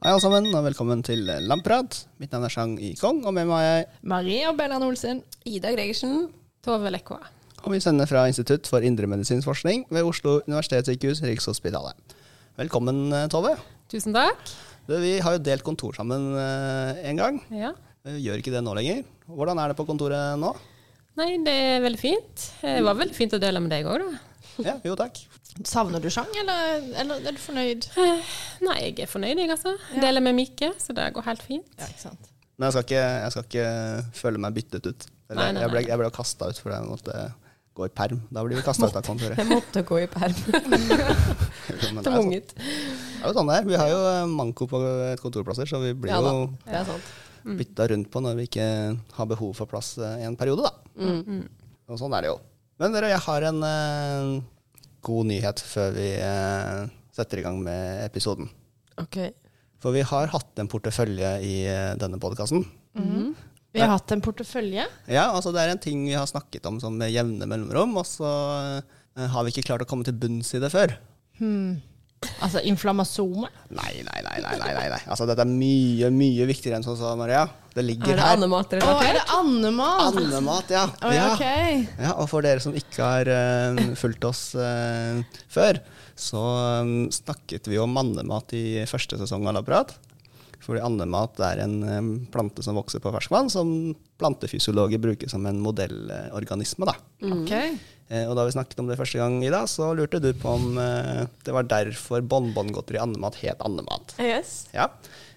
Hei alle sammen, og velkommen til Lamprat. Mitt navn er Chang Yikong, og med meg er jeg. Marie og Bellan Olsen. Ida Gregersen. Tove Lekva. Og vi sender fra Institutt for indremedisinsk forskning ved Oslo universitetssykehus, Rikshospitalet. Velkommen, eh, Tove. Tusen takk. Du, vi har jo delt kontor sammen eh, en gang. Ja. Vi gjør ikke det nå lenger. Hvordan er det på kontoret nå? Nei, det er veldig fint. Det var veldig fint å dele med deg òg, da. Ja, jo takk. Savner du sang, eller, eller er du fornøyd? Nei, jeg er fornøyd, jeg, altså. Deler med Mikke, så det går helt fint. Ja, ikke sant. Men jeg skal ikke, jeg skal ikke føle meg byttet ut. Eller, Nei, nei, Jeg ble, jeg ble kasta ut fordi jeg måtte gå i perm. Da blir vi kasta ut av kontoret. Jeg måtte gå i perm. Men det sånn- det er jo sånn det er. Vi har jo eh, manko på kontorplasser, så vi blir Ja jo ja, er bytta rundt på når vi ikke har behov for plass eh, i en periode, da. Og sånn er det jo. Men dere, jeg har en uh, god nyhet før vi uh, setter i gang med episoden. Ok. For vi har hatt en portefølje i uh, denne podkasten. Vi har hatt en portefølje. Ja, altså det er en ting vi har snakket om sånn med jevne mellomrom, og så har vi ikke klart å komme til bunns i det før. Altså inflammasome. Nei, nei, nei, nei, nei, nei. Altså dette er mye, mye viktigere enn sånn som Maria. Det ligger her. Er det andemat? Å, er det andemat? Andemat, ja. Å, ja, okay. ok. Ja, og for dere som ikke har uh, fulgt oss uh, før, så um, snakket vi om mannemat i første sesong av Labrat. Fordi andemat er en plante som vokser på ferskvann, som plantefysiologer bruker som en modellorganisme. Da. Ok. Eh, og da vi snakket om det første gang, Ida, så lurte du på om eh, det var derfor bonbongodteri andemat het andemat. Yes. Ja,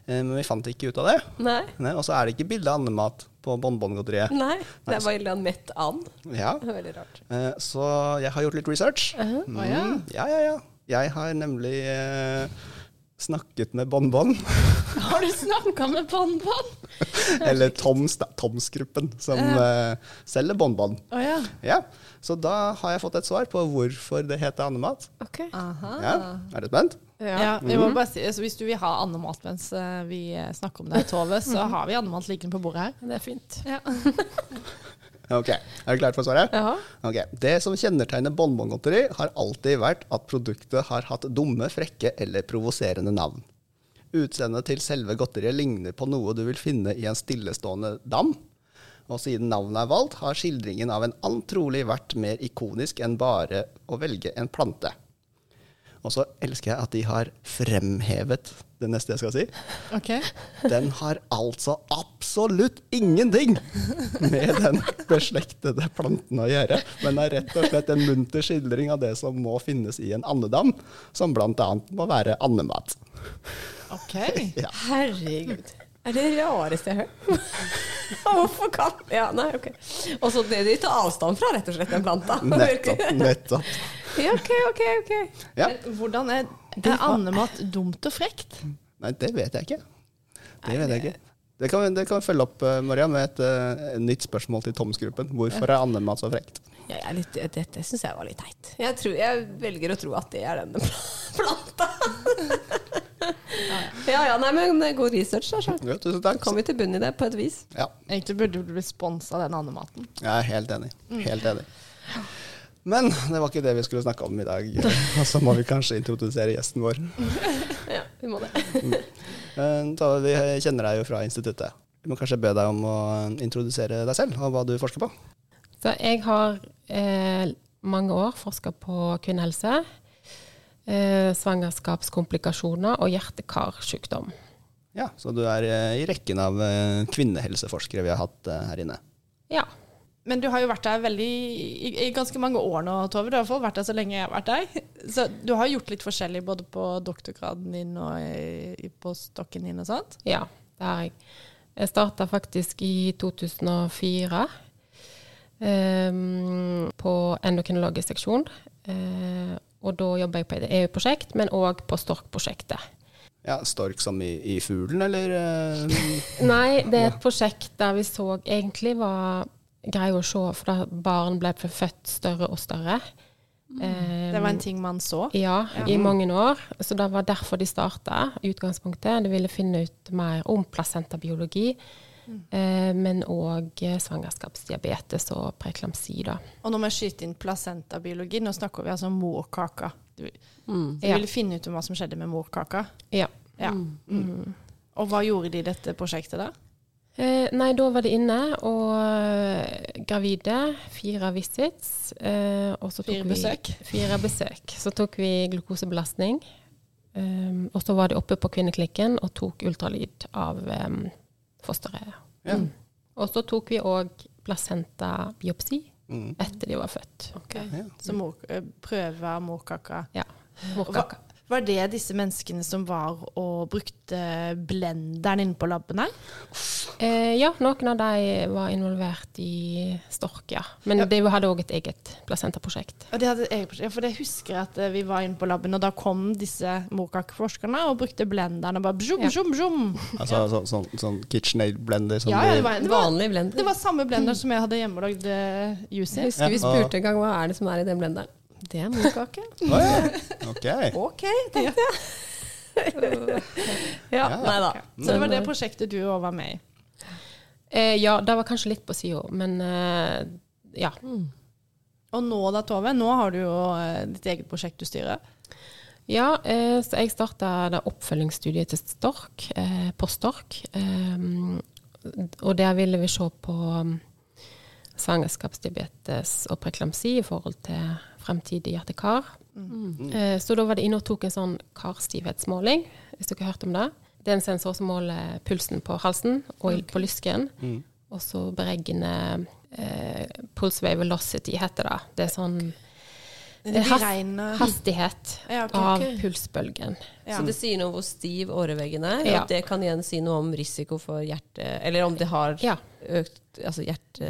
eh, men vi fant ikke ut av det. Nei. Nei, og så er det ikke bilde av andemat på bonbongodteriet. Nei. Det er bare en mett and. Ja, veldig rart. Eh, Så jeg har gjort litt research. Uh-huh. Mm, Å, ja. ja, ja, ja. Jeg har nemlig eh, snakket med Bonbon, Har du snakka med Bonbon? eller Toms, da, Toms-gruppen, som uh, selger Bonbon. Oh, ja. Ja, så da har jeg fått et svar på hvorfor det heter andemat. Okay. Ja, er du spent? Ja, vi må bare si, altså, Hvis du vil ha andemat mens eh, vi snakker om det, Tove, så har vi andemat liggende på bordet her. Det er fint. Ja. Ok, er du klar for svaret? Ja. Ok, Det som kjennetegner bonbongodteri, har alltid vært at produktet har hatt dumme, frekke eller provoserende navn. Utseendet til selve godteriet ligner på noe du vil finne i en stillestående dam. Og siden navnet er valgt, har skildringen av en and trolig vært mer ikonisk enn bare å velge en plante. Og så elsker jeg at de har fremhevet det neste jeg skal si. Ok. Den har altså absolutt ingenting med den beslektede planten å gjøre, men er rett og slett en munter skildring av det som må finnes i en andedam, som bl.a. må være andemat. Ok. Ja. Herregud. Er det rareste jeg har hørt? Hvorfor kan Ja, nei, ok. Og så det de tar avstand fra, rett og slett, den planta. Nettopp. nettopp. Ja, ok, ok, ok. Ja. Men hvordan er, er andemat dumt og frekt? Nei, det vet jeg ikke. Det vet jeg ikke. Det kan, vi- det kan vi følge opp, eh, Maria, med et eh, nytt spørsmål til Toms-gruppen. Hvorfor er andemat så frekt? Ja, jeg er litt, dette syns jeg var litt teit. Jeg, tror, jeg velger å tro at det er denne planta. ja ja, nei, men god research, da. så Ja, tusen takk. Kom vi til bunn i det på et vis. Ja, Egentlig burde du bli sponsa av den andematen. jeg er helt enig. Helt enig. Men det var ikke det vi skulle snakke om i dag. Og så må vi kanskje introdusere gjesten vår. Ja, vi må det. Eh, vi kjenner deg jo fra instituttet. Vi må kanskje be deg om å introdusere deg selv og hva du forsker på. Så jeg har eh, mange år forska på kvinnehelse, eh, svangerskapskomplikasjoner og hjerte-karsykdom. Ja, Så du er eh, i rekken av eh, kvinnehelseforskere vi har hatt eh, her inne. Ja. Men du har jo vært der veldig, i, i ganske mange år nå, Tove. Du har iallfall vært der så lenge jeg har vært der. Så du har gjort litt forskjellig både på doktorgraden din og i, på stokken din og sånt. Ja, det har jeg. Jeg starta faktisk i 2004 eh, på endokrinologisk seksjon. Eh, og da jobber jeg på et EU-prosjekt, men òg på Stork-prosjektet. Ja, Stork som i, i fuglen, eller? eh, Nei, det er et prosjekt der vi så egentlig var greie å se, for da barn ble født større og større. Det var en ting man så. Ja, i mange år. Så det var derfor de starta i utgangspunktet. De ville finne ut mer om placentabiologi, men òg svangerskapsdiabetes og preeklamsi. da. Og når vi skyter inn placentabiologi, nå snakker vi altså om morkaka. Du, du Ja. ville finne ut om hva som skjedde med morkaka. Ja. Ja. Mm. Og hva gjorde de i dette prosjektet, da? Eh, nei, da var det inne og eh, gravide. Fire visits. Eh, og så tok Fire vi besøk. Fire besøk. Så tok vi glukosebelastning. Um, og så var de oppe på kvinneklinikken og tok ultralyd av um, fosteret. Ja. Mm. Og så tok vi òg placenta-biopsi Mm. etter de var født. Ja. Så mor, eh, prøve morkaka. Ja. Morkaka. Var det disse menneskene som var og brukte blenderen inne på laben her? Eh, ja, noen av de var involvert i Stork, ja. Men Ja. de hadde òg et eget placentaprosjekt. Og de hadde et eget prosjekt. Ja, for jeg husker at eh, vi var inne på laben, og da kom disse morkakeforskerne og brukte blenderen og bare bjum, bjum, bjum. Altså sånn, sånn, sånn KitchenAid blender som Ja, ja, det var, det var, Vanlig blender. det var samme blender som jeg hadde hjemmelagd juice i. Jeg husker vi spurte en gang hva er det som er i den blenderen. Det er morkake. oh, ja. Ok. Ok, tenkte jeg. ja, Ja. nei da. Så det var det prosjektet du òg var med i. Eh, ja, det var kanskje litt på sida, men eh, ja. Og nå da, Tove, nå har du jo eh, ditt eget prosjekt du styrer. Ja, eh, så jeg starta det oppfølgingsstudiet til Stork, eh, på Stork. Eh, og der ville vi se på um, svangerskapsdiabetes og preklamsi i forhold til fremtidig hjerte-kar. Eh, så da var det inne og tok en sånn karstivhetsmåling, hvis dere har hørt om det. Det er en sensor som måler pulsen på halsen og på lysken. Og så beregner eh, pulse wave velocity, heter det. Det er sånn Det Has- hastighet Ja, ok, av pulsbølgen. ja. Så det sier noe om hvor stiv åreveggen er, Ja. og det kan igjen si noe om risiko for hjerte... Eller om det har Ja. Økt altså hjerte...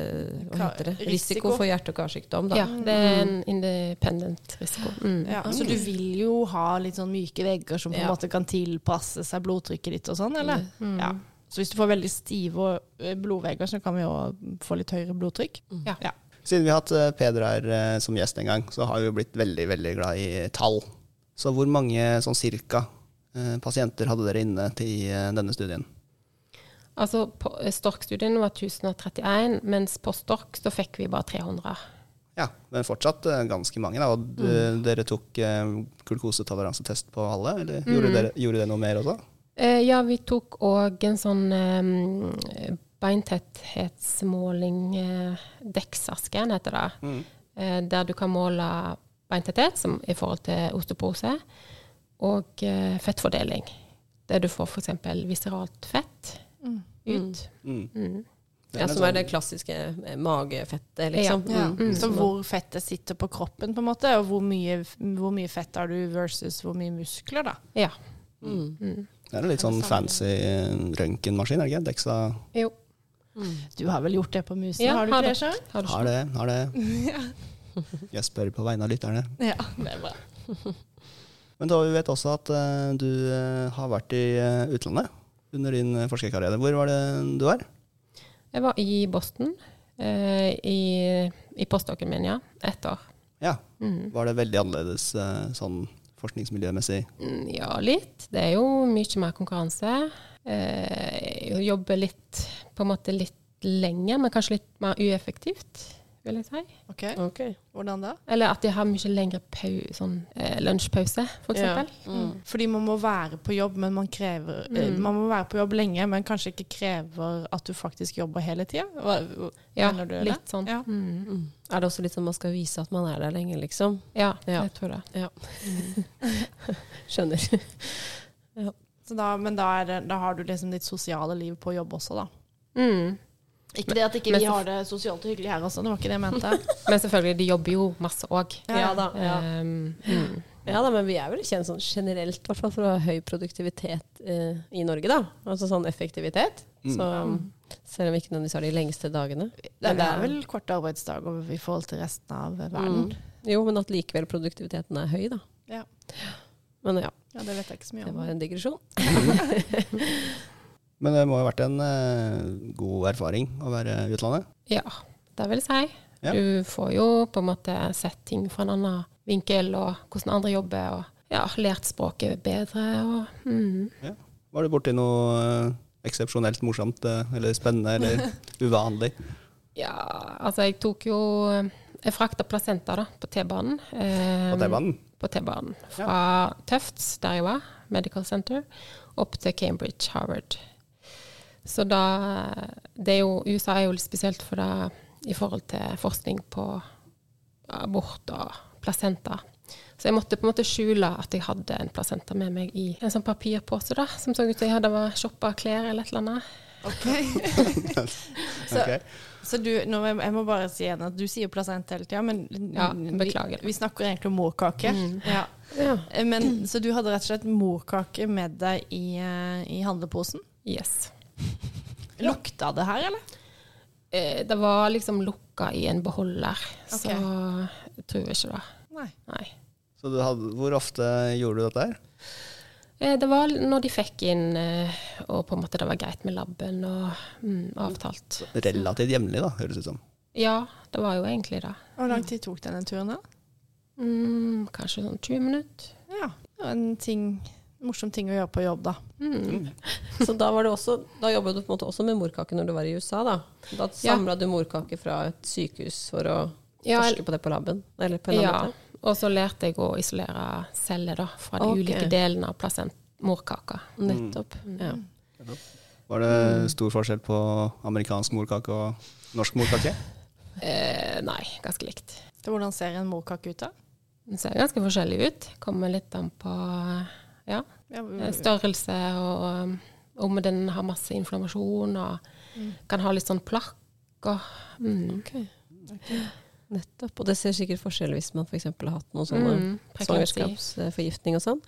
Hva heter det? risiko. Risiko for hjerte- og karsykdom, da. Ja, det er en independent risiko. Mm. Ja, så du vil jo ha litt sånn myke vegger som på en Ja. måte kan tilpasse seg blodtrykket ditt og sånn, eller? Mm. Ja. Så hvis du får veldig stive eh, blodvegger, så kan vi jo få litt høyere blodtrykk. Ja. Ja. Siden vi har hatt eh, Peder her eh, som gjest en gang, så har vi jo blitt veldig veldig glad i tall. Så hvor mange sånn cirka pasienter hadde dere inne til denne studien? Altså, på Stork-studien var 1031, mens på Stork så fikk vi bare 300. Ja, men fortsatt eh, ganske mange. Da. Og mm. dere tok eh, glukosetoleransetest på alle, eller gjorde, dere, gjorde dere noe mer også? Eh, ja, vi tok òg en sånn eh, beintetthetsmåling, eh, DEXA-scan heter det, Mm. eh, der du kan måle beintetthet som i forhold til osteoporose, og eh, fettfordeling. Der du får f.eks. visceralt fett ut. Mm. Mm. Ja, er som er sånn- det klassiske eh, magefettet, liksom. Ja. Mm. Så hvor fettet sitter på kroppen, på en måte, og hvor mye, hvor mye fett har du versus hvor mye muskler, da. Ja. Mm. Mm. Det er en litt sånn fancy eh, røntgenmaskin, er det ikke? Dexa Jo. Du har vel gjort det på musen, Ja, har du ikke det sjøl? Har har det. Har det. Jeg spør på vegne av lytterne. Ja, det er bra. Men da, vi vet også at uh, du uh, har vært i uh, utlandet under din eh, forskerkarriere. Hvor var det du var? Jeg var i Boston eh, i, i postdokken min, ja. Ett år. Ja. Mm. Var det veldig annerledes eh, sånn forskningsmiljømessig? Mm, Ja, litt. Det er jo mye mer konkurranse. Eh, jeg jobber litt på en måte litt lenger, men kanskje litt mer ueffektivt, vil jeg si. Ok, okay. Hvordan da? Eller at de har mye lengre pau sånn, eh, lunsjpause, for Ja. eksempel. Mm. Fordi man må være på jobb, men man krever eh, Mm. Man må være på jobb lenge, men kanskje ikke krever at du faktisk jobber hele tida? Ja, Mener du det? litt sånn. Ja. Mm. Mm. Er det også litt sånn man skal vise at man er der lenge, liksom? Ja, Ja. jeg tror det. Skjønner. Så da, men da, er det, da har du liksom ditt sosiale liv på jobb også, da. Mm. Ikke det at ikke men vi har det sosialt og hyggelig her også, det var ikke det jeg mente. Men selvfølgelig, de jobber jo masse òg. Ja da. Ja. Um, mm. Ja da, men vi er vel kjent sånn generelt hvert fall for å ha høy produktivitet eh, i Norge, da. Altså sånn effektivitet. Mm. Så selv om vi ikke nødvendigvis har de lengste dagene. Det, det er vel kort arbeidsdag i forhold til resten av verden. Mm. Jo, men at likevel produktiviteten er høy, da. Ja. Men ja, Ja, det vet jeg ikke så mye det var en digresjon. Men det må ha vært en eh, god erfaring å være i utlandet? Ja, det vil jeg si. Ja. Du får jo på en måte sett ting fra en annen vinkel, og hvordan andre jobber, og ja, lært språket bedre. Og, mm. Var du borti noe eh, eksepsjonelt morsomt eh, eller spennende eller uvanlig? Ja, altså jeg tok jo Jeg frakta placenta da, på T-banen. Eh, På T-banen? på T-banen. Fra Tufts, der jeg var, Medical Center, opp til Cambridge, Harvard. Så da det er jo, USA er jo litt spesielt for det i forhold til forskning på abort og placenta. Så jeg måtte på en måte skjule at jeg hadde en placenta med meg i en sånn papirpose, da, som så ut som jeg hadde var shoppa klær eller et eller annet. Ok. så, okay. så du, nå, jeg- jeg må bare si igjen at du sier placenta hele tida, men Ja, vi, beklager. vi snakker egentlig om morkake. Ja. Ja. Eh, Men, så du hadde rett og slett morkake med deg i, eh, i handleposen? Yes. Lukta det her, eller? Eh, Det var liksom lukka i en beholder, så jeg tror ikke det. Nei. Nei. Så du hadde, hvor ofte gjorde du dette her? Eh, Det var når de fikk inn, eh, og på en måte det var greit med labben og mm, avtalt. Relativt jevnlig, da, høres det ut som. Ja, det var jo egentlig det. Hvor lang tid tok denne turen, da? Mm, kanskje sånn 20 minutter. Ja, en ting, morsom ting å gjøre på jobb, da. Mm. Så da, var det også, da jobbet du på en måte også med morkake når du var i USA, da? Da Ja. du morkake fra et sykehus for å Ja, forske på det på laben? Eller på en Ja, måte? og så lærte jeg å isolere celler da, fra de okay. ulike delene av placent morkaka. Nettopp. Ja. Var det stor forskjell på amerikansk morkake og norsk morkake? Eh, nei, ganske likt. Så hvordan ser en morkake ut, da? Den ser ganske forskjellig ut. Kommer litt an på ja, eh, størrelse og om den har masse inflammasjon og kan ha litt sånn plakk og mm, Ok. Nettopp. Og det ser sikkert forskjell hvis man f.eks. har hatt noen sånne mm, svangerskapsforgiftning og sånn.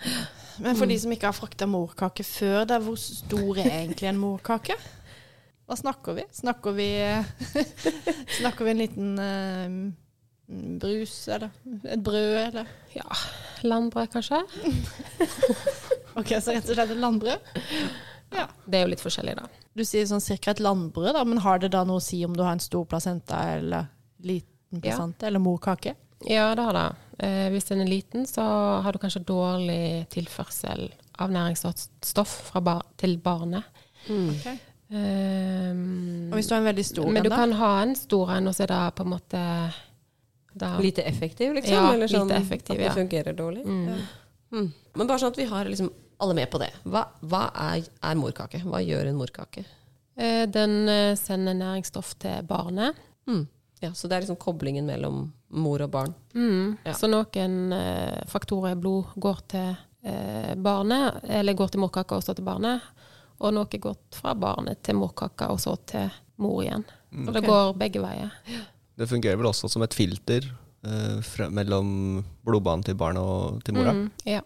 Men for de som ikke har frakta morkake før, da, hvor stor er egentlig en morkake? Hva snakker vi? Snakker vi, snakker vi en liten eh, brus, eller et brød, eller? Ja, landbrød kanskje. Ok, så rett og slett et landbrød? Ja. Det er jo litt forskjellig, da. Du sier sånn cirka et landbrød, da, men har det da noe å si om du har en stor placenta eller liten Ja. placenta eller morkake? Ja, det har det. Eh, hvis den er liten, så har du kanskje dårlig tilførsel av næringsstoff fra bar til barnet. Ok. Um, Og hvis du har en veldig stor men du kan ha en stor en, og så er det på en måte da, Lite effektiv, liksom? Ja, eller sånn lite effektiv, at det ja. fungerer dårlig? mm. Mm. Men bare sånn at vi har liksom alle med på det. Hva, hva er, er morkake? Hva gjør en morkake? Eh, Den eh, sender næringsstoff til barnet. Mm. Ja, så det er liksom koblingen mellom mor og barn. Mm. Ja. Så noen eh, faktorer i blod går til eh, barnet, eller går til morkaka og så til barnet. Og noe går fra barnet til morkaka og så til mor igjen. Og det går begge veier. Det fungerer vel også som et filter eh, fra, mellom blodbanen til barnet og til mora. Mm, ja.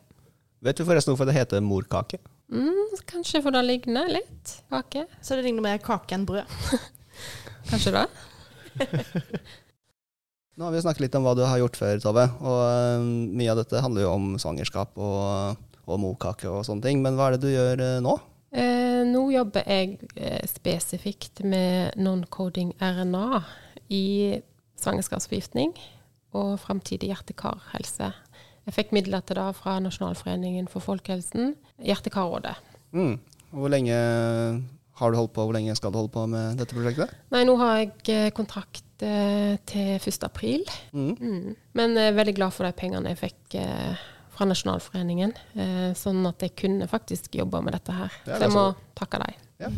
Vet du forresten hvorfor det heter morkake? Mm, kanskje for det ligner litt kake. Så det ligner mer kake enn brød. Kanskje det. Nå har vi snakket litt om hva du har gjort før, Tove. Og uh, mye av dette handler jo om svangerskap og, og morkake og sånne ting. Men hva er det du gjør uh, nå? Eh, nå jobber jeg eh, spesifikt med non-coding RNA i svangerskapsforgiftning og framtidig hjerte-kar-helse. Jeg fikk midler til det fra Nasjonalforeningen for folkehelsen, Hjerte-karrådet. Mm. Hvor lenge har du holdt på, hvor lenge skal du holde på med dette prosjektet? Nei, nå har jeg eh, kontrakt eh, til 1. april. Mm. Mm. Men jeg er veldig glad for de pengene jeg fikk eh, fra Nasjonalforeningen, eh, sånn at jeg kunne faktisk jobbe med dette her. Det Så jeg må takke dem. Ja.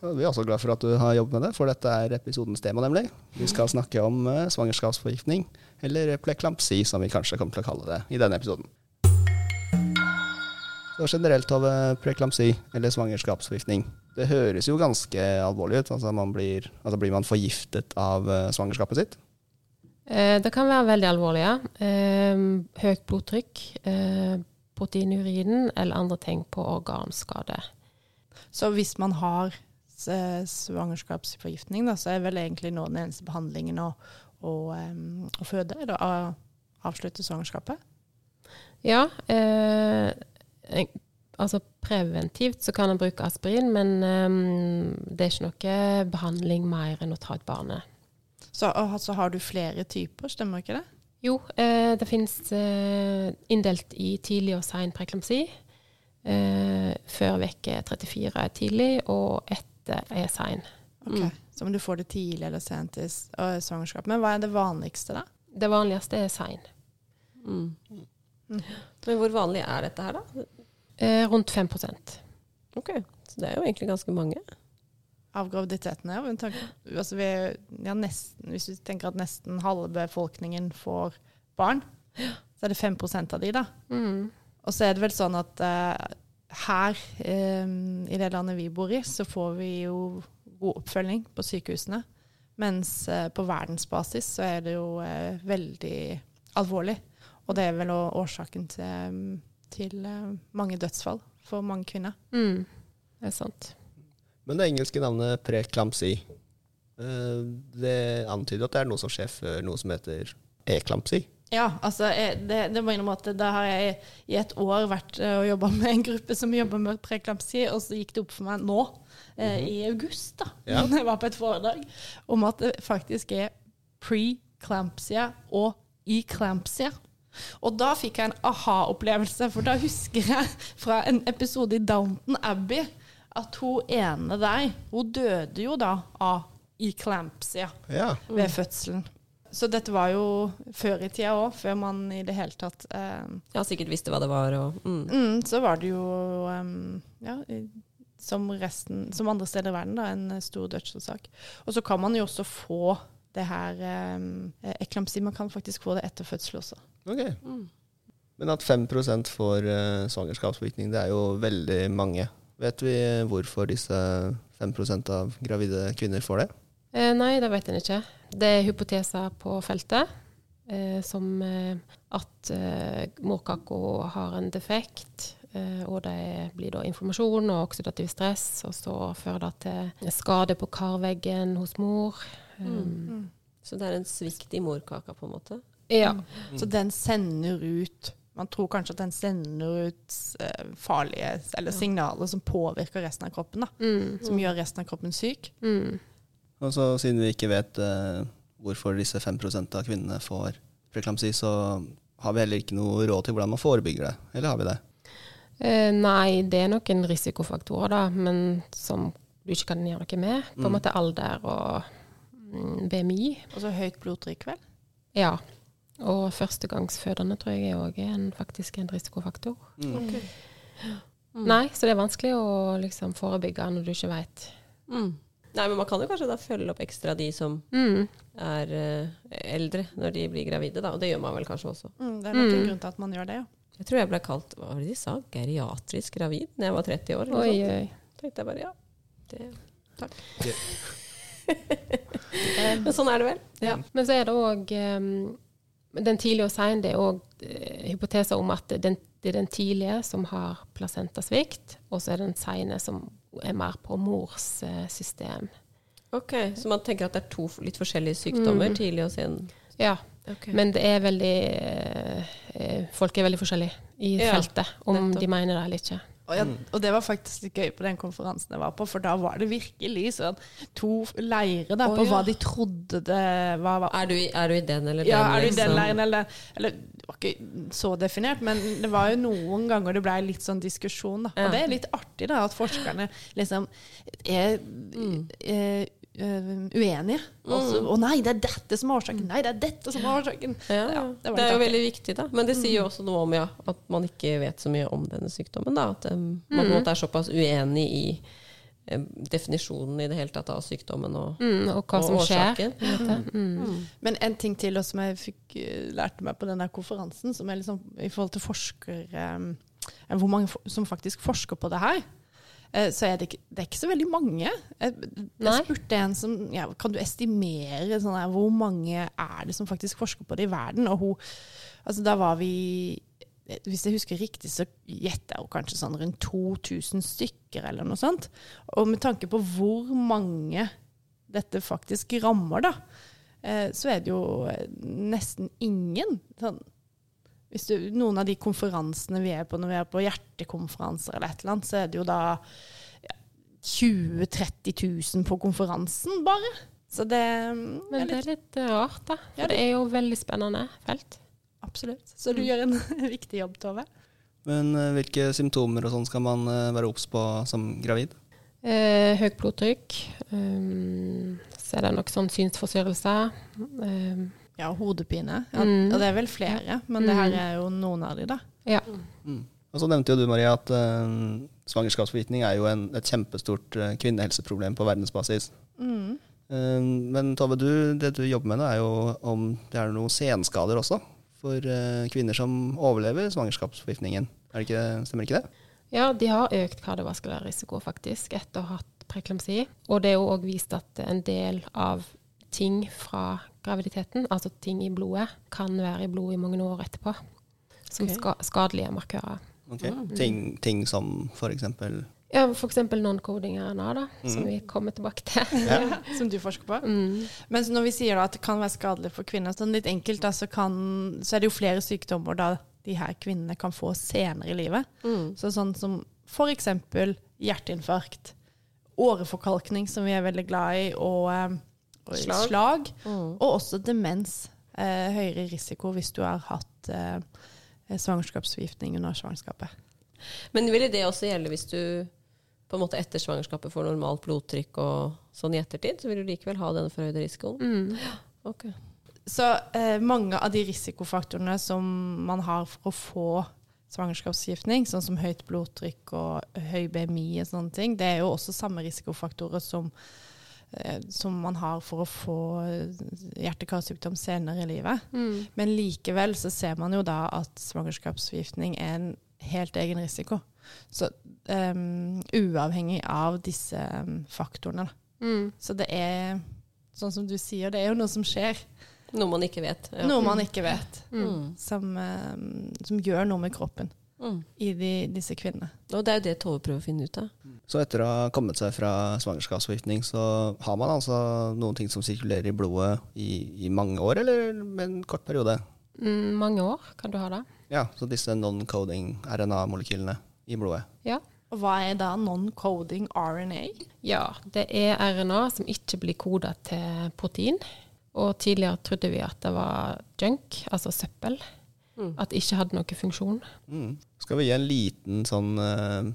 Vi er også glad for at du har jobbet med det, for dette er episodens tema, nemlig. Vi skal snakke om eh, svangerskapsforgiftning, eller pleklampsi, som vi kanskje kommer til å kalle det i denne episoden. Så generelt over preklampsi, eller svangerskapsforgiftning. Det høres jo ganske alvorlig ut. Altså, man blir, altså blir man forgiftet av eh, svangerskapet sitt? Eh, det kan være veldig alvorlig. ja. Høyt blodtrykk, eh, protein i urinen eller andre tegn på organskade. Så hvis man har svangerskapsforgiftning, da, så er vel egentlig nå den eneste behandlingen å, å, å føde, eller å avslutte svangerskapet? Ja, eh, altså preventivt så kan en bruke aspirin, men eh, det er ikke noe behandling mer enn å ta ut barnet. Så altså, har du flere typer, stemmer ikke det? Jo, eh, det finnes eh, inndelt i tidlig og sein preklamsi. Eh, før uke 34 er tidlig, og etter er sein. Mm. Så om du får det tidlig eller sent i s- øh, svangerskap. Men hva er det vanligste, da? Det vanligste er sein. Mm. Men hvor vanlig er dette her, da? Eh, rundt 5 Ok, Så det er jo egentlig ganske mange. Av graviditetene, ja. men Altså vi, ja nesten, hvis vi tenker at nesten halve befolkningen får barn, så er det 5% av de, da. mm. Og så er det vel sånn at eh, her eh, i det landet vi bor i, så får vi jo god oppfølging på sykehusene. Mens eh, på verdensbasis så er det jo eh, veldig alvorlig. Og det er vel årsaken til, til eh, mange dødsfall for mange kvinner. Mm. Det er sant. Men det engelske navnet preklamsi, eh, det antyder at det er noe som skjer før noe som heter eklampsi. Ja, altså jeg, det, det må innrømme at da har jeg i et år vært eh, og jobba med en gruppe som jobber med preklampsi, og så gikk det opp for meg nå, eh, i august, da, Ja. jeg var på et foredrag, om at det faktisk er pre-clampsia og eclampsia. Og da fikk jeg en aha-opplevelse, for da husker jeg fra en episode i Downton Abbey at hun ene der, hun døde jo da av eclampsia Ja. ved fødselen. Så dette var jo før i tida òg, før man i det hele tatt eh, Ja, sikkert visste hva det var og mm. mm, Så var det jo um, ja, som, resten, som andre steder i verden, da, en eh, stor dødsårsak. Og så kan man jo også få det her um, eklamsi. Man kan faktisk få det etter fødsel også. Ok. Mm. Men at 5 får uh, svangerskapsvirkning, det er jo veldig mange. Vet vi hvorfor disse 5% av gravide kvinner får det? Eh, nei, det vet en ikke. Det er hypoteser på feltet, eh, som eh, at eh, morkaka har en defekt, eh, og det blir da inflammasjon og oksidativ stress, og så fører det til skade på karveggen hos mor. Um, Så det er en svikt i morkaka, på en måte? Ja. Så den sender ut Man tror kanskje at den sender ut eh, farlige eller signaler som påvirker resten av kroppen. da, Mm. Som gjør resten av kroppen syk. Mm. Og så siden vi ikke vet eh, hvorfor disse 5% av kvinnene får preklamsi, så har vi heller ikke noe råd til hvordan man forebygger det. Eller har vi det? Eh, nei, det er noen risikofaktorer, da, men som du ikke kan gjøre noe med. På en Mm. måte alder og mm, BMI. Og så høyt blodtrykk, vel? Ja. Og førstegangsfødende tror jeg òg er en, faktisk en risikofaktor. Mm. Mm. Nei, så det er vanskelig å liksom forebygge når du ikke veit. Mm. Nei, men man kan jo kanskje da følge opp ekstra de som Mm. er uh, eldre når de blir gravide, da. Og det gjør man vel kanskje også. Mm, det er nok en Mm. grunn til at man gjør det, ja. Jeg tror jeg ble kalt hva var det de sa, geriatrisk gravid da jeg var 30 år. eller Oi, sånt. oi. tenkte jeg bare ja. Det, takk. Yeah. men sånn er det vel. Ja. Men så er det òg Den tidlige og sein, det er òg hypoteser om at den, det er den tidlige som har plasentasvikt, og så er det den seine som er mer på mors eh, system. Ok, Så man tenker at det er to litt forskjellige sykdommer, Mm. tidlig og sen? Ja, okay. men det er veldig eh, eh, Folk er veldig forskjellige i Ja, feltet, om nettopp. de mener det eller ikke. Og, jeg, og det var faktisk litt gøy på den konferansen jeg var på, for da var det virkelig sånn to leirer der, oh, på ja. hva de trodde det var. var Er, du, i- er du i den eller ja, er du i den liksom? leiren, eller, eller Det var ikke så definert, men det var jo noen ganger det ble litt sånn diskusjon. Da. Ja. Og det er litt artig da, at forskerne liksom er, Mm. er, øh, uenige. Og så, Å nei, det er dette som er årsaken! Nei, det er dette som er årsaken! Ja, Ja, det det, er jo veldig viktig, da. Men det sier jo også noe om ja, at man ikke vet så mye om denne sykdommen. Da. At um, man på en måte er såpass uenig i definisjonen i det hele tatt av sykdommen og, Mm, og hva og som årsaken. skjer. en. Mm. Men en ting til også som jeg fikk eh, lærte meg på den der konferansen, som er liksom i forhold til forskere eh, Hvor mange som faktisk forsker på det her. Eh, Så er det, ikke, det er ikke så veldig mange. Jeg, jeg spurte en som ja, Kan du estimere sånn der, hvor mange er det som faktisk forsker på det i verden? Og hun Altså, da var vi hvis jeg husker riktig, så jeg jo kanskje sånn rundt 2000 stykker, eller noe sånt. Og med tanke på hvor mange dette faktisk rammer, da, eh, så er det jo eh, nesten ingen. Sånn, hvis du, noen av de konferansene vi er på, når vi er på hjertekonferanser eller et eller annet, så er det jo da ja, 20 000-30 000 på konferansen, bare. Så det mm, Men det er litt eh, rart, da. Ja, For det er jo veldig spennende felt. Absolutt. Så du gjør en viktig jobb, Tove. Men eh, hvilke symptomer og sånn skal man eh, være obs på som gravid? Eh, høyt blodtrykk. Um, så er det nok sånn synsforstyrrelser. Um, Ja, hodepine. Ja, Mm. Og det er vel flere, men det her er jo noen av de, da. Ja. Mm. Og så nevnte jo du, Maria, at uh, svangerskapsforgiftning er jo en, et kjempestort uh, kvinnehelseproblem på verdensbasis. Mm. Eh, men Tove, du, det du jobber med, nå er jo om det er noen senskader også for kvinner som overlever svangerskapsforgiftningen. Er det ikke, stemmer ikke det? Ja, de har økt kardiovaskulær risiko faktisk etter å ha hatt preklamsi. Og det er jo òg vist at en del av ting fra graviditeten, altså ting i blodet, kan være i blodet i mange år etterpå. Som okay. ska skadelige markører. Ok. Ting, ting som eksempel Ja, F.eks. non-coding RNA, da, som vi kommer tilbake til. Ja. Som du forsker på. Mm. Men når vi sier da at det kan være skadelig for kvinner, sånn litt enkelt, da, så, kan, så er det jo flere sykdommer da de her kvinnene kan få senere i livet. Mm. Så sånn som f.eks. hjerteinfarkt, åreforkalkning, som vi er veldig glad i, og, eh, og Slag. slag. Mm. Og også demens. Eh, høyere risiko hvis du har hatt eh, svangerskapsforgiftning under svangerskapet. Men ville det også gjelde hvis du på en måte etter svangerskapet får normalt blodtrykk og sånn i ettertid? Så vil du likevel ha denne forhøyde risikoen? Mm. Okay. Så eh, mange av de risikofaktorene som man har for å få svangerskapsforgiftning, sånn som høyt blodtrykk og høy BMI og sånne ting, det er jo også samme risikofaktorer som, som man har for å få eh, hjerte-karsykdom senere i livet. Mm. Men likevel så ser man jo da at svangerskapsforgiftning er en helt egen risiko. Så um, uavhengig av disse faktorene. Da. Mm. Så det er, sånn som du sier, det er jo noe som skjer. Noe man ikke vet. Ja. Noe man ikke vet. Mm. Som, um, som gjør noe med kroppen Mm. i de, disse kvinnene. Og det er jo det Tove prøver å finne ut av. Så etter å ha kommet seg fra svangerskapsforgiftning, så har man altså noen ting som sirkulerer i blodet i, i mange år, eller med en kort periode? Mm, mange år kan du ha det. Ja, så disse non-coding RNA-molekylene i blodet. Ja. Og hva er da non-coding RNA? Ja, det er RNA som ikke blir koda til protein. Og tidligere trodde vi at det var junk, altså søppel. Mm. At det ikke hadde noen funksjon. Mm. Skal vi gi en liten sånn uh,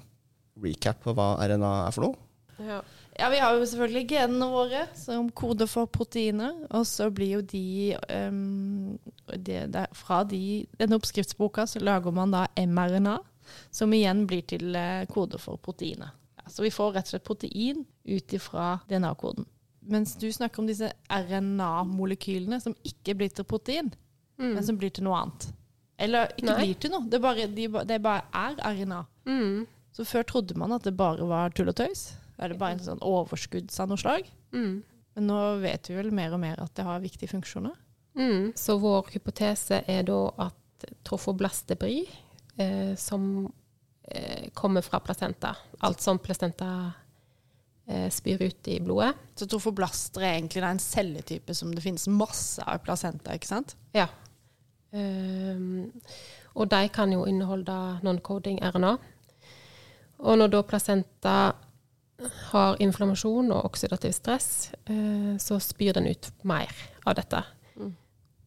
recap på hva RNA er for noe? Ja. Ja, vi har jo selvfølgelig genene våre som koder for proteiner. Og så blir jo de, um, det, det, Fra de, denne oppskriftsboka så lager man da mRNA, som igjen blir til uh, koder for proteiner. Ja, så vi får rett og slett protein ut ifra DNA-koden. Mens du snakker om disse RNA-molekylene som ikke blir til protein, men som blir til noe annet. Eller ikke Nei. blir til noe, det bare, de, det bare er RNA. Mm. Så før trodde man at det bare var tull og tøys. Er det bare en sånn overskudd av noe slag? Mm. Men nå vet vi vel mer og mer at det har viktige funksjoner. Mm. Så vår hypotese er da at trofoblastebri, eh, som eh, kommer fra placenta, alt som placenta eh, spyr ut i blodet, Så trofoblaster er egentlig en celletype som det finnes masse av i placenta, ikke sant? Ja. Ehm, og de kan jo inneholde non-coding RNA. Og når da placenta har inflammasjon og oksidativ stress, uh, så spyr den ut mer av dette.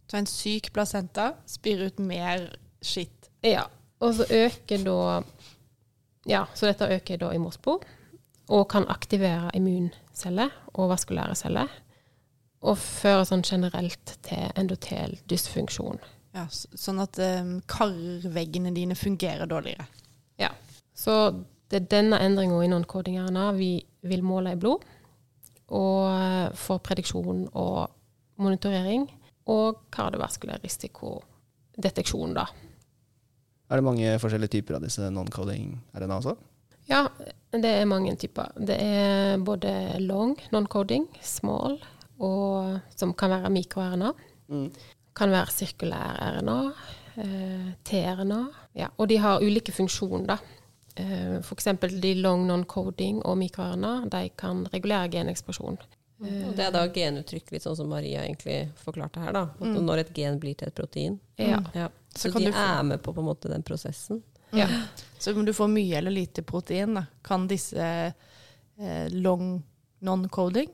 Så en syk placenta spyr ut mer skitt. Ja. Og så øker da Ja, så dette øker da i morsbo, og kan aktivere immunceller og vaskulære celler. Og føre sånn generelt til endotel dysfunksjon. Ja, sånn at um, karveggene dine fungerer dårligere. Ja. Så det er denne endringa i non-coding RNA vi vil måle i blod. Og eh, for prediksjon og monitorering. Og kardiovaskulær risikodeteksjon, da. Er det mange forskjellige typer av disse non-coding RNA også? Ja, det er mange typer. Det er både long, non-coding, small, og som kan være mikro-RNA. Mm. Kan være sirkulær RNA, eh, tRNA. Ja, og de har ulike funksjoner, da. Eh, for eksempel de long non-coding og mikro-RNA, de kan regulere geneksplosjon. Og det er da genuttrykk, litt sånn som Maria egentlig forklarte her. da. At Når et gen blir til et protein. Ja. Ja. Så Så, kan de du få- er med på på en måte den prosessen. ja. Så om du får mye eller lite protein, da, kan disse eh, long non-coding,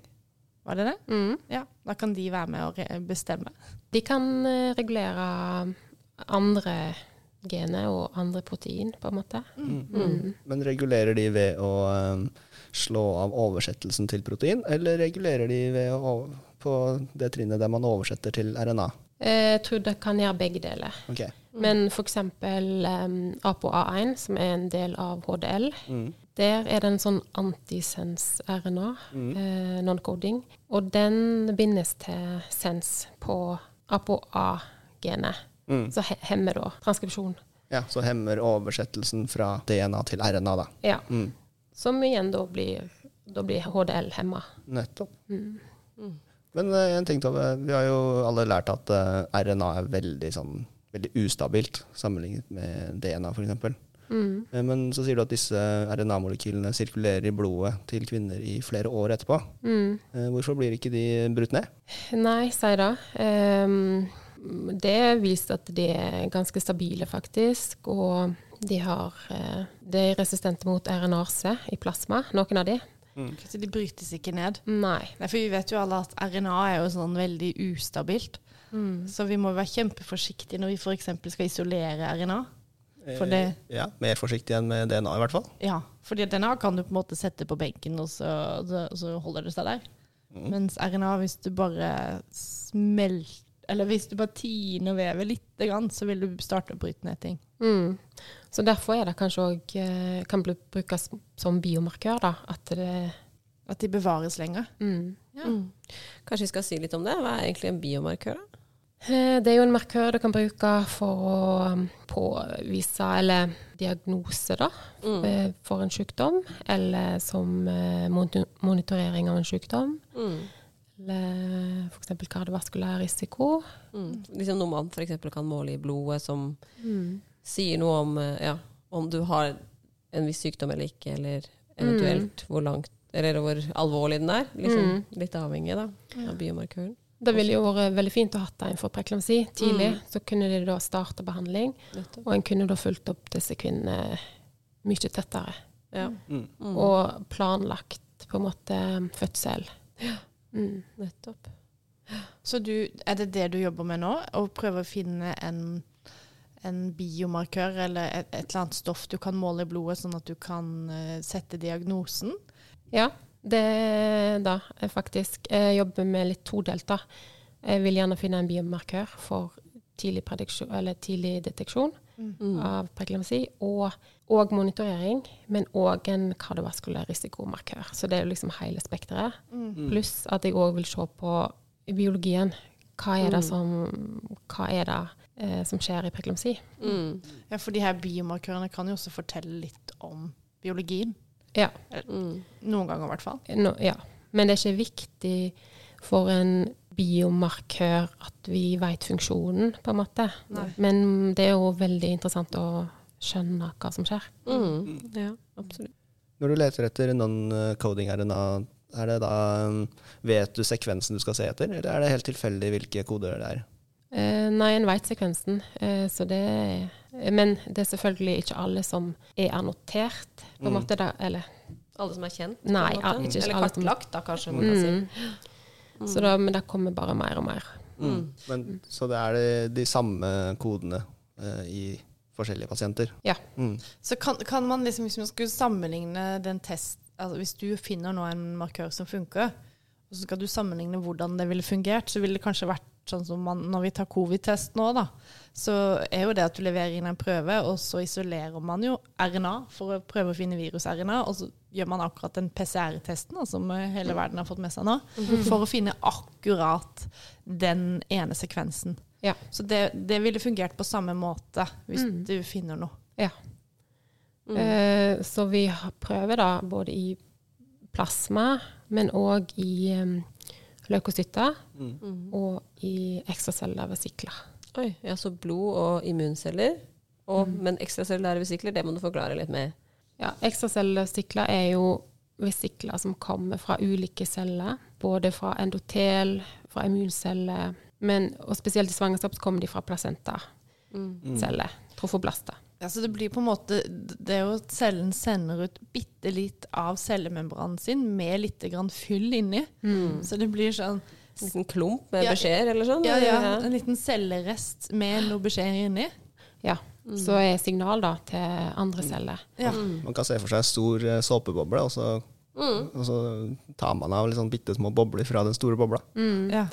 var det det? Mm. Ja, da kan de være med å bestemme. De kan eh, regulere andre gener og andre protein, på en måte. Mm. Men regulerer de ved å eh, slå av oversettelsen til protein, eller regulerer de ved å, på det trinnet der man oversetter til RNA? Eh, Jeg tror det kan gjøre begge deler. Okay. Men f.eks. Um, ApoA1, som er en del av HDL, Mm. der er det en sånn antisens-RNA, eh, non-coding, og den bindes til sens på ApoA-genet. Mm. Så hemmer da transkripsjon. Ja, så hemmer oversettelsen fra DNA til RNA, da. Ja. Mm. Som igjen da blir, da blir HDL hemma. Nettopp. Mm. Men eh, en ting, Tove. Vi har jo alle lært at eh, RNA er veldig, sånn, veldig ustabilt sammenlignet med DNA, f.eks. Mm. Eh, Men så sier du at disse RNA-molekylene sirkulerer i blodet til kvinner i flere år etterpå. Mm. Eh, Hvorfor blir ikke de brutt ned? Nei, sier Um, Ehm, det er vist at de er ganske stabile, faktisk. Og de, har, eh, de er resistente mot RNA-C i plasma, noen av de. Så de brytes ikke ned. Nei. Nei, for vi vet jo alle at RNA er jo sånn veldig ustabilt. Mm. Så vi må være kjempeforsiktige når vi f.eks. skal isolere RNA. For det, Eh, Ja, Mer forsiktig enn med DNA, i hvert fall. ja, fordi DNA kan du på en måte sette på benken, og så, så, så holder det seg der. Mens RNA, hvis du bare smelter Eller hvis du bare tiner vevet litt, grann, så vil du starte å bryte ned ting. Mm. Så derfor er det kanskje òg kan bli brukes som biomarkør, da. At det At de bevares lenger. mm. Ja. Mm. Kanskje vi skal si litt om det? Hva er egentlig en biomarkør? da? Eh, Det er jo en markør du kan bruke for å um, påvise, eller diagnose, da, Mm. eh, for en sykdom. Eller som eh, monitorering av en sykdom. Mm. Eller f.eks. kardiovaskulær risiko. Mm. Liksom noe man f.eks. kan måle i blodet, som sier noe om, ja, om du har en viss sykdom eller ikke, eller eventuelt hvor langt eller hvor alvorlig den er. Liksom, Litt avhengig da, av biomarkøren. Det ville jo vært veldig fint å ha en for preklamsi tidlig. Så kunne de da starte behandling, og en kunne da fulgt opp disse kvinnene mye tettere. Ja. Mm. Mm. Og planlagt på en måte fødsel. Mm. Nettopp. Så du, er det det du jobber med nå? Å prøve å finne en, en biomarkør eller et, et eller annet stoff du kan måle i blodet, sånn at du kan uh, sette diagnosen? Ja, det da faktisk Jeg jobber med litt todelt, da. Jeg vil gjerne finne en biomarkør for tidlig, eller tidlig deteksjon Mm. av preklamsi, og, og monitorering, men òg en kardiovaskulær risikomarkør. Så det er jo liksom hele spekteret. Mm. Pluss at jeg òg vil se på biologien. Hva er det Mm. som, hva er det, eh, som skjer i preklamsi? Mm. Ja, for de her biomarkørene kan jo også fortelle litt om biologien. Ja. Mm. Noen ganger, i hvert fall. No, ja. Men det er ikke viktig for en biomarkør at vi vet funksjonen, på en måte. Nei. Men det er jo veldig interessant å skjønne hva som skjer. Mm. Ja, absolutt. Når du leter etter non-coding RNA, er det da um, Vet du sekvensen du skal se etter, eller er det helt tilfeldig hvilke koder det er? Eh, nei, en vet sekvensen, eh, så det er Men det er selvfølgelig ikke alle som er annotert, på en Mm. måte. Da, eller Alle som er kjent? på en Nei, måte? ja, ikke Eller kartlagt, da, kanskje man kan si. mm. Så da, Men det kommer bare mer og mer. Mm. Men, så det er de, de samme kodene eh, i forskjellige pasienter? Ja. Mm. Så kan, kan man liksom, hvis man skulle sammenligne den test altså Hvis du finner nå en markør som funker, og så skal du sammenligne hvordan det ville fungert, så ville det kanskje vært sånn som man, når vi tar covid-test nå, da. Så er jo det at du leverer inn en prøve, og så isolerer man jo RNA for å prøve å finne virus-RNA, og så gjør man akkurat den PCR-testen som eh, hele verden har fått med seg nå, for å finne akkurat den ene sekvensen. Ja. Så det, det ville fungert på samme måte hvis Mm. du finner noe. ja. Mm. Eh, så vi prøver da både i plasma, men òg i um, leukocytter Mm. og i ekstracellulære vesikler. Oi, ja, så blod og immunceller. Og, Men ekstracellulære vesikler, det må du forklare litt med. Ja, ekstracellulære vesikler er jo vesikler som kommer fra ulike celler. Både fra endotel, fra immunceller, men, og spesielt i svangerskap så kommer de fra placentaceller. Mm. Trofoblaster. Ja, så det blir på en måte Det er jo at cellen sender ut bitte litt av cellemembranen sin med litt grann fyll inni. Så det blir sånn En liten klump med Ja, beskjeder eller sånn? ja, ja, en liten cellerest med noe beskjeder inni. Ja, Så er signal da til andre celler. Ja. Man kan se for seg stor eh, såpeboble, og så, Mm. og så tar man av litt sånn bitte små bobler fra den store bobla. ja.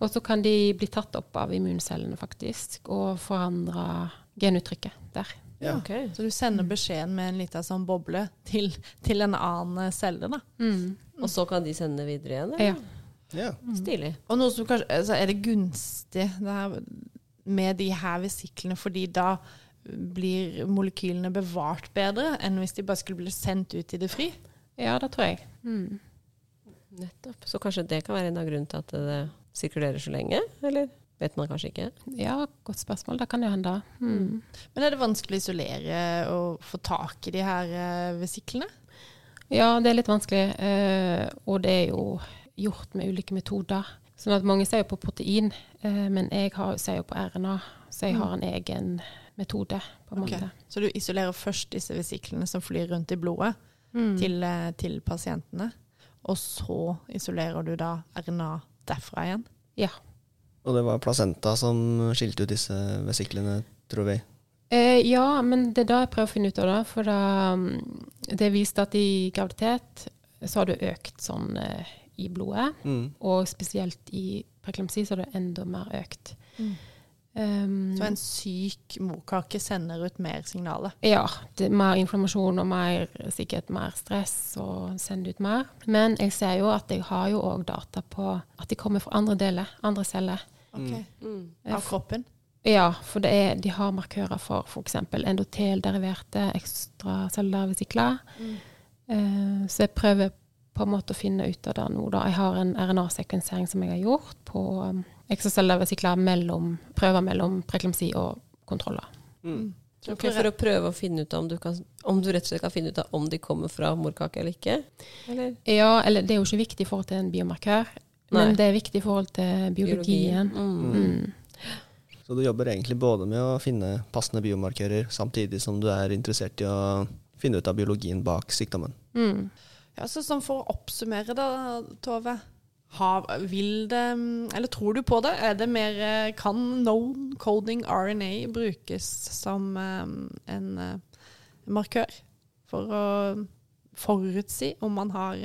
Og så kan de bli tatt opp av immuncellene, faktisk, og forandre genuttrykket der. Ja. Okay. Så du sender beskjeden med en liten sånn boble til, til en annen celle, da. Og så kan de sende videre igjen? eller? Ja. Ja. Stilig. Og noe som kanskje, altså er det gunstig det her, med de her vesiklene, fordi da blir molekylene bevart bedre enn hvis de bare skulle bli sendt ut i det fri? ja, det tror jeg. Mm. Nettopp. Så kanskje det kan være en av grunnene til at det sirkulerer så lenge? Eller vet man kanskje ikke? Ja, godt spørsmål. Det kan jo hende. Mm. Men er det vanskelig å isolere og få tak i de her eh, vesiklene? Ja, det er litt vanskelig, eh, og det er jo gjort med ulike metoder. Sånn at mange ser jo på protein, eh, men jeg har, ser jo på RNA, så jeg har en egen metode, på en okay. måte. Så du isolerer først disse vesiklene som flyr rundt i blodet Mm. til, til pasientene, og så isolerer du da RNA derfra igjen? Ja. Og det var placenta som skilte ut disse vesiklene, tror vi. Eh, ja, men det er da jeg prøver å finne ut av det. For da, mm, det viste at i graviditet så har det økt sånn eh, i blodet. Mm. Og spesielt i preklamsi så har det enda mer økt. Um, Så en syk morkake sender ut mer signaler? Ja, det er mer inflammasjon og mer, sikkert mer stress og sender ut mer. Men jeg ser jo at jeg har jo òg data på at de kommer fra andre deler, andre celler. Ok. Mm. Av kroppen? Ja, for det er, de har markører for f.eks. endotelderiverte ekstracellulære vesikler. Uh, så jeg prøver på en måte å finne ut av det nå. Da. Jeg har en RNA-sekvensering som jeg har gjort på um, ekstracellulære mellom prøver mellom preklamsi og kontroller. Mm. Okay, For å prøve å finne ut om du, kan, om du rett og slett kan finne ut av om de kommer fra morkake eller ikke? Eller? Ja, eller det er jo ikke viktig i forhold til en biomarkør, Nei. men det er viktig i forhold til biologien. Mm. Mm. Så du jobber egentlig både med å finne passende biomarkører, samtidig som du er interessert i å finne ut av biologien bak sykdommen. Mm. Ja, så sånn For å oppsummere, da, Tove. Har, vil det, eller tror du på det? Er det mer, eh, kan known coding RNA brukes som eh, en eh, markør for å forutsi om man har,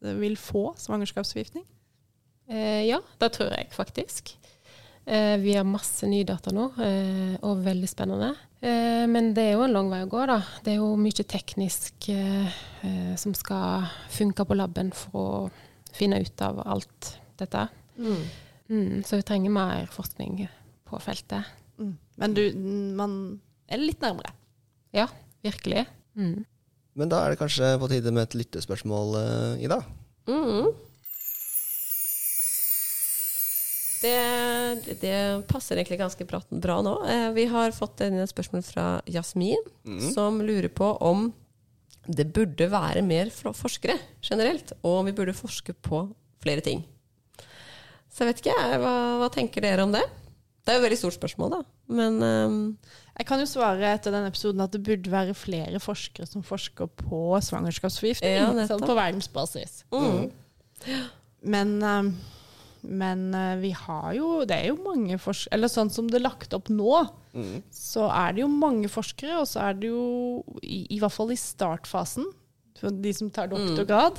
vil få svangerskapsforgiftning? Eh, ja, det tror jeg faktisk. Eh, vi har masse nye data nå, eh, og veldig spennende. Eh, men det er jo en lang vei å gå, da. Det er jo mye teknisk eh, eh, som skal funke på laben for å finne ut av alt dette. Mm. Mm, så vi trenger mer forskning på feltet. Mm. Men du, man er litt nærmere. Ja, virkelig. Mm. Men da er det kanskje på tide med et lyttespørsmål, Ida. Mm. Det, det passer egentlig ganske bra, bra nå. Eh, vi har fått inn et spørsmål fra Jasmin, som lurer på om det burde være mer forskere generelt, og om vi burde forske på flere ting. Så jeg vet ikke, jeg, hva, hva tenker dere om det? Det er jo et veldig stort spørsmål, da. Men um Jeg kan jo svare etter den episoden at det burde være flere forskere som forsker på svangerskapsforgiftning. Ja, sånn på verdensbasis. mm. Men, eh, men eh, vi har jo Det er jo mange forskere Eller sånn som det er lagt opp nå, Mm. så er det jo mange forskere, og så er det jo i, i hvert fall i startfasen. for De som tar doktorgrad.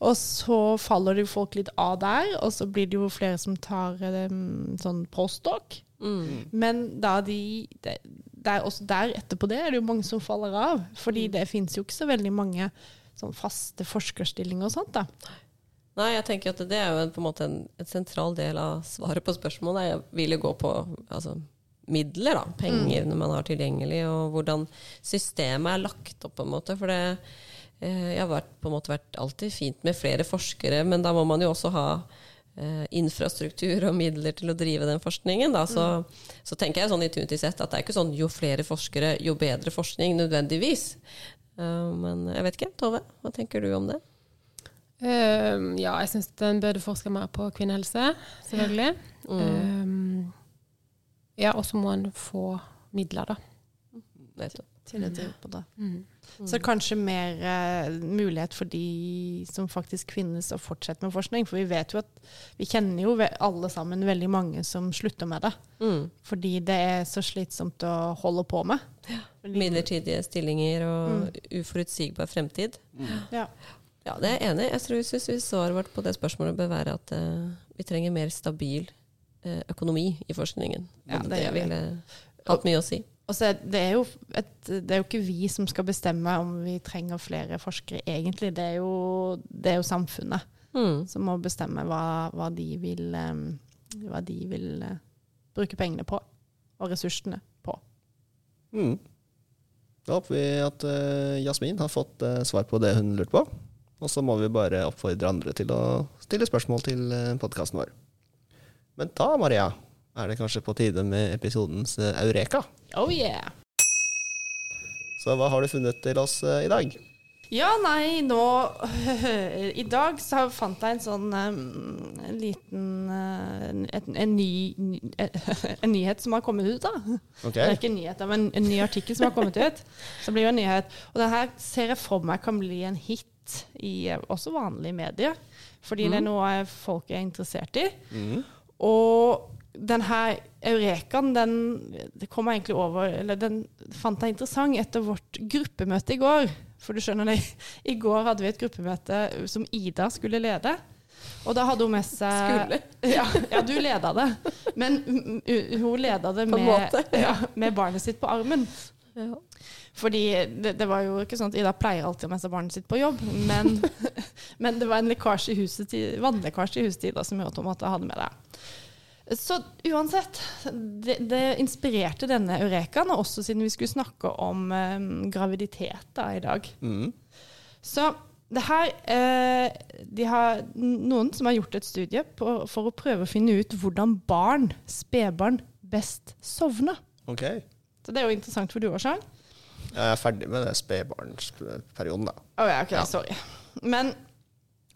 Og så faller det jo folk litt av der, og så blir det jo flere som tar um, sånn postdoc. Mm. Men da de de der, Også der etterpå det er det jo mange som faller av. Fordi det fins jo ikke så veldig mange sånn faste forskerstillinger og sånt. da. Nei, jeg tenker at det er jo en, på en måte en, en sentral del av svaret på spørsmålet. Jeg vil jo gå på altså, midler, da. Penger når man har tilgjengelig, og hvordan systemet er lagt opp, på en måte. For det eh, jeg har vært, på en måte vært alltid fint med flere forskere, men da må man jo også ha eh, infrastruktur og midler til å drive den forskningen. Da. Så, så tenker jeg sånn intuitivt sett at det er ikke sånn jo flere forskere, jo bedre forskning nødvendigvis. Uh, men jeg vet ikke. Tove, hva tenker du om det? Um, ja, jeg syns den burde forske mer på kvinnehelse, selvfølgelig. Um, ja, og så må en få midler, da. Nettopp. til å drive på det. Mm. Så kanskje mer uh, mulighet for de som faktisk finnes, å fortsette med forskning. For vi vet jo at vi kjenner jo alle sammen veldig mange som slutter med det. Mm. Fordi det er så slitsomt å holde på med. Ja. Midlertidige stillinger og uforutsigbar fremtid. Ja. Ja, det er jeg enig i. Jeg tror synes vi svaret vårt på det spørsmålet bør være at uh, vi trenger mer stabil uh, økonomi i forskningen. Ja, det det ville hatt mye å si. Og så er det, er jo et, det er jo ikke vi som skal bestemme om vi trenger flere forskere, egentlig. Det er jo, det er jo samfunnet Mm. som må bestemme hva, hva de vil, hva de vil eh, bruke pengene på, og ressursene på. Mm. Da håper vi at Jasmin har fått svar på det hun lurte på. Og så må vi bare oppfordre andre til å stille spørsmål til uh, podkasten vår. Men da, Maria, er det kanskje på tide med episodens eh, eureka. Oh yeah! Så hva har du funnet til oss eh, i dag? Ja, nei, nå I dag så fant jeg en sånn um, liten eh, en, ny, En nyhet som har kommet ut, da. Okay. Det er ikke en nyhet, men en ny artikkel som har kommet ut. Så blir jo en nyhet. Og det her ser jeg for meg kan bli en hit i eh, også vanlige medier. Fordi det er noe folk er interessert i. Mm. Og den her eurekaen, den det kom jeg egentlig over Eller den fant jeg interessant etter vårt gruppemøte i går. For du skjønner det, i går hadde vi et gruppemøte som Ida skulle lede. Og da hadde hun med seg Skulle? Ja, ja du leda det. Men mm, mm, hun leda det med, ja, med barnet sitt på armen. Ja. Fordi det, det var jo ikke sånn at Ida pleier alltid å messe barnet sitt på jobb, men, men det var en lekkasje i huset til, vannlekkasje i huset til Ida som gjorde at hun måtte ha det med det. Så uansett, det, det inspirerte denne eurekaen, og også siden vi skulle snakke om eh, graviditet da, i dag. Mm. Så det her eh, De har noen som har gjort et studie på, for å prøve å finne ut hvordan barn, spedbarn, best sovner. Okay. Så det er jo interessant for du òg, Sjang. Jeg er ferdig med det spedbarnsperioden, da. Å ja, ok, Ja. sorry. Men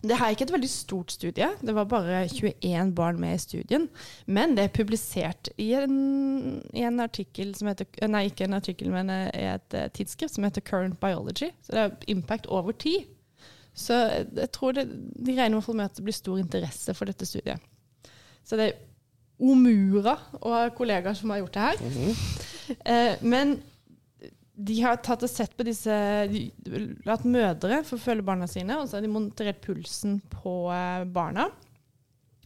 det her er ikke et veldig stort studie. Det var bare 21 barn med i studien. Men det er publisert i en, i en artikkel som heter Nei, ikke en artikkel, men eh, i et eh, tidsskrift som heter Current Biology. Så det er impact over tid. Så jeg tror det, de regner i hvert fall med at det blir stor interesse for dette studiet. Så det er Omura og kollegaer som har gjort det her. Mhm. Eh, men de har tatt og sett på disse de, Latt mødre få følge barna sine, og så har de monitorert pulsen på eh, barna.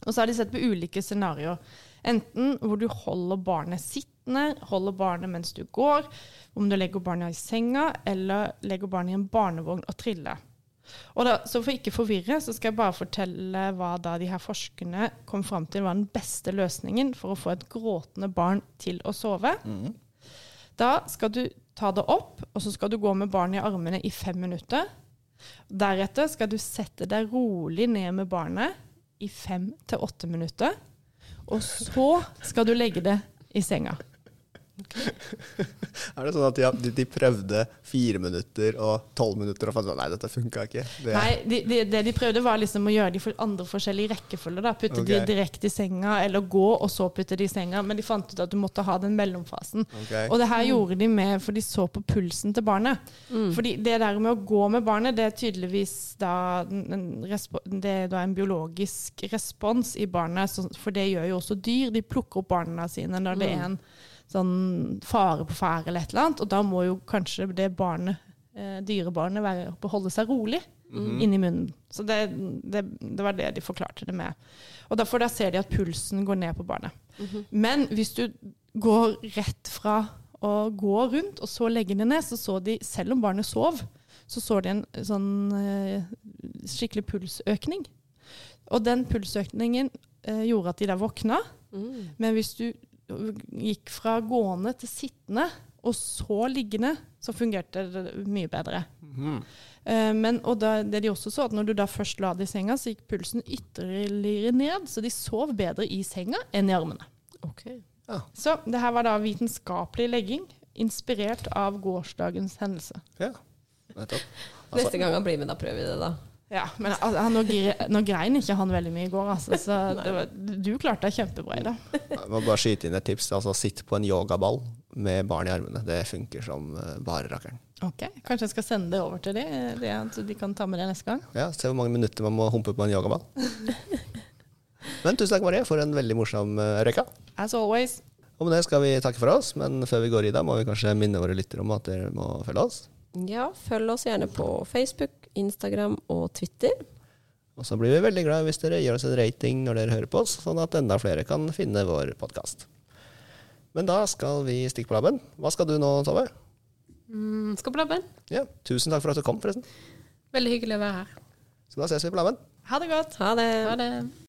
Og så har de sett på ulike scenarioer. Enten hvor du holder barnet sittende, holder barnet mens du går, om du legger barnet i senga, eller legger barnet i en barnevogn og triller. Og da, så For ikke forvirre, så skal jeg bare fortelle hva da de her forskerne kom fram til var den beste løsningen for å få et gråtende barn til å sove. Mm. Da skal du ta det opp, og så skal du gå med barnet i armene i fem minutter. Deretter skal du sette deg rolig ned med barnet i fem til åtte minutter. Og så skal du legge det i senga. Er det sånn at de, de, de prøvde fire minutter og tolv minutter og fant ut nei, dette funka ikke? Det, Nei, de, de, det de prøvde var liksom å gjøre de for andre forskjellige rekkefølger. da. Putte de direkte i senga, eller gå, og så putte de i senga. Men de fant ut at du måtte ha den mellomfasen. Okay. Og det her gjorde de med, for de så på pulsen til barnet. Fordi det der med å gå med barnet, det er tydeligvis da en, en det er da en biologisk respons i barnet. For det gjør jo også dyr. De plukker opp barna sine når det er en sånn fare på ferde eller et eller annet. Og da må jo kanskje det barnet, eh, dyrebarnet være, beholde seg rolig inni munnen. Så det, det, det var det de forklarte det med. Og derfor da ser de at pulsen går ned på barnet. Men hvis du går rett fra å gå rundt, og så legge det ned, så så de, selv om barnet sov, så så de en sånn eh, skikkelig pulsøkning. Og den pulsøkningen eh, gjorde at de da våkna. Mm. Men hvis du gikk fra gående til sittende, og så liggende, så fungerte det mye bedre. Mm. Uh, men, og da, det de også så, at når du da først la det i senga, så gikk pulsen ytterligere ned, så de sov bedre i senga enn i armene. Ok. Så det her var da vitenskapelig legging, inspirert av gårsdagens hendelse. Ja, nettopp. Altså, Neste gang han blir med, da prøver vi det, da. Ja, men altså, al- nå, gre- nå grein ikke han veldig mye i går, altså, så det var, du klarte deg kjempebra i dag. jeg må bare skyte inn et tips. Altså, sitt på en yogaball med barn i armene. Det funker som eh, bare rakkeren. Ok, Kanskje jeg skal sende det over til dem, de, så de kan ta med det neste gang. Ja, Se hvor mange minutter man må humpe på en yogaball. Men tusen takk, Marie, for en veldig morsom uh, røyka. As always. Og med det skal vi takke for oss, men før vi går i dag, må vi kanskje minne våre lyttere om at dere må følge oss. Ja, følg oss gjerne på Facebook, Instagram og Twitter. Og så blir vi veldig glad hvis dere gir oss en rating når dere hører på oss, sånn at enda flere kan finne vår podkast. Men da skal vi stikke på labben. Hva skal du nå, Tove? Mm, skal på labben. Ja, tusen takk for at du kom, forresten. Veldig hyggelig å være her. Så da ses vi på labben. Ha det godt. Ha det! Ha det.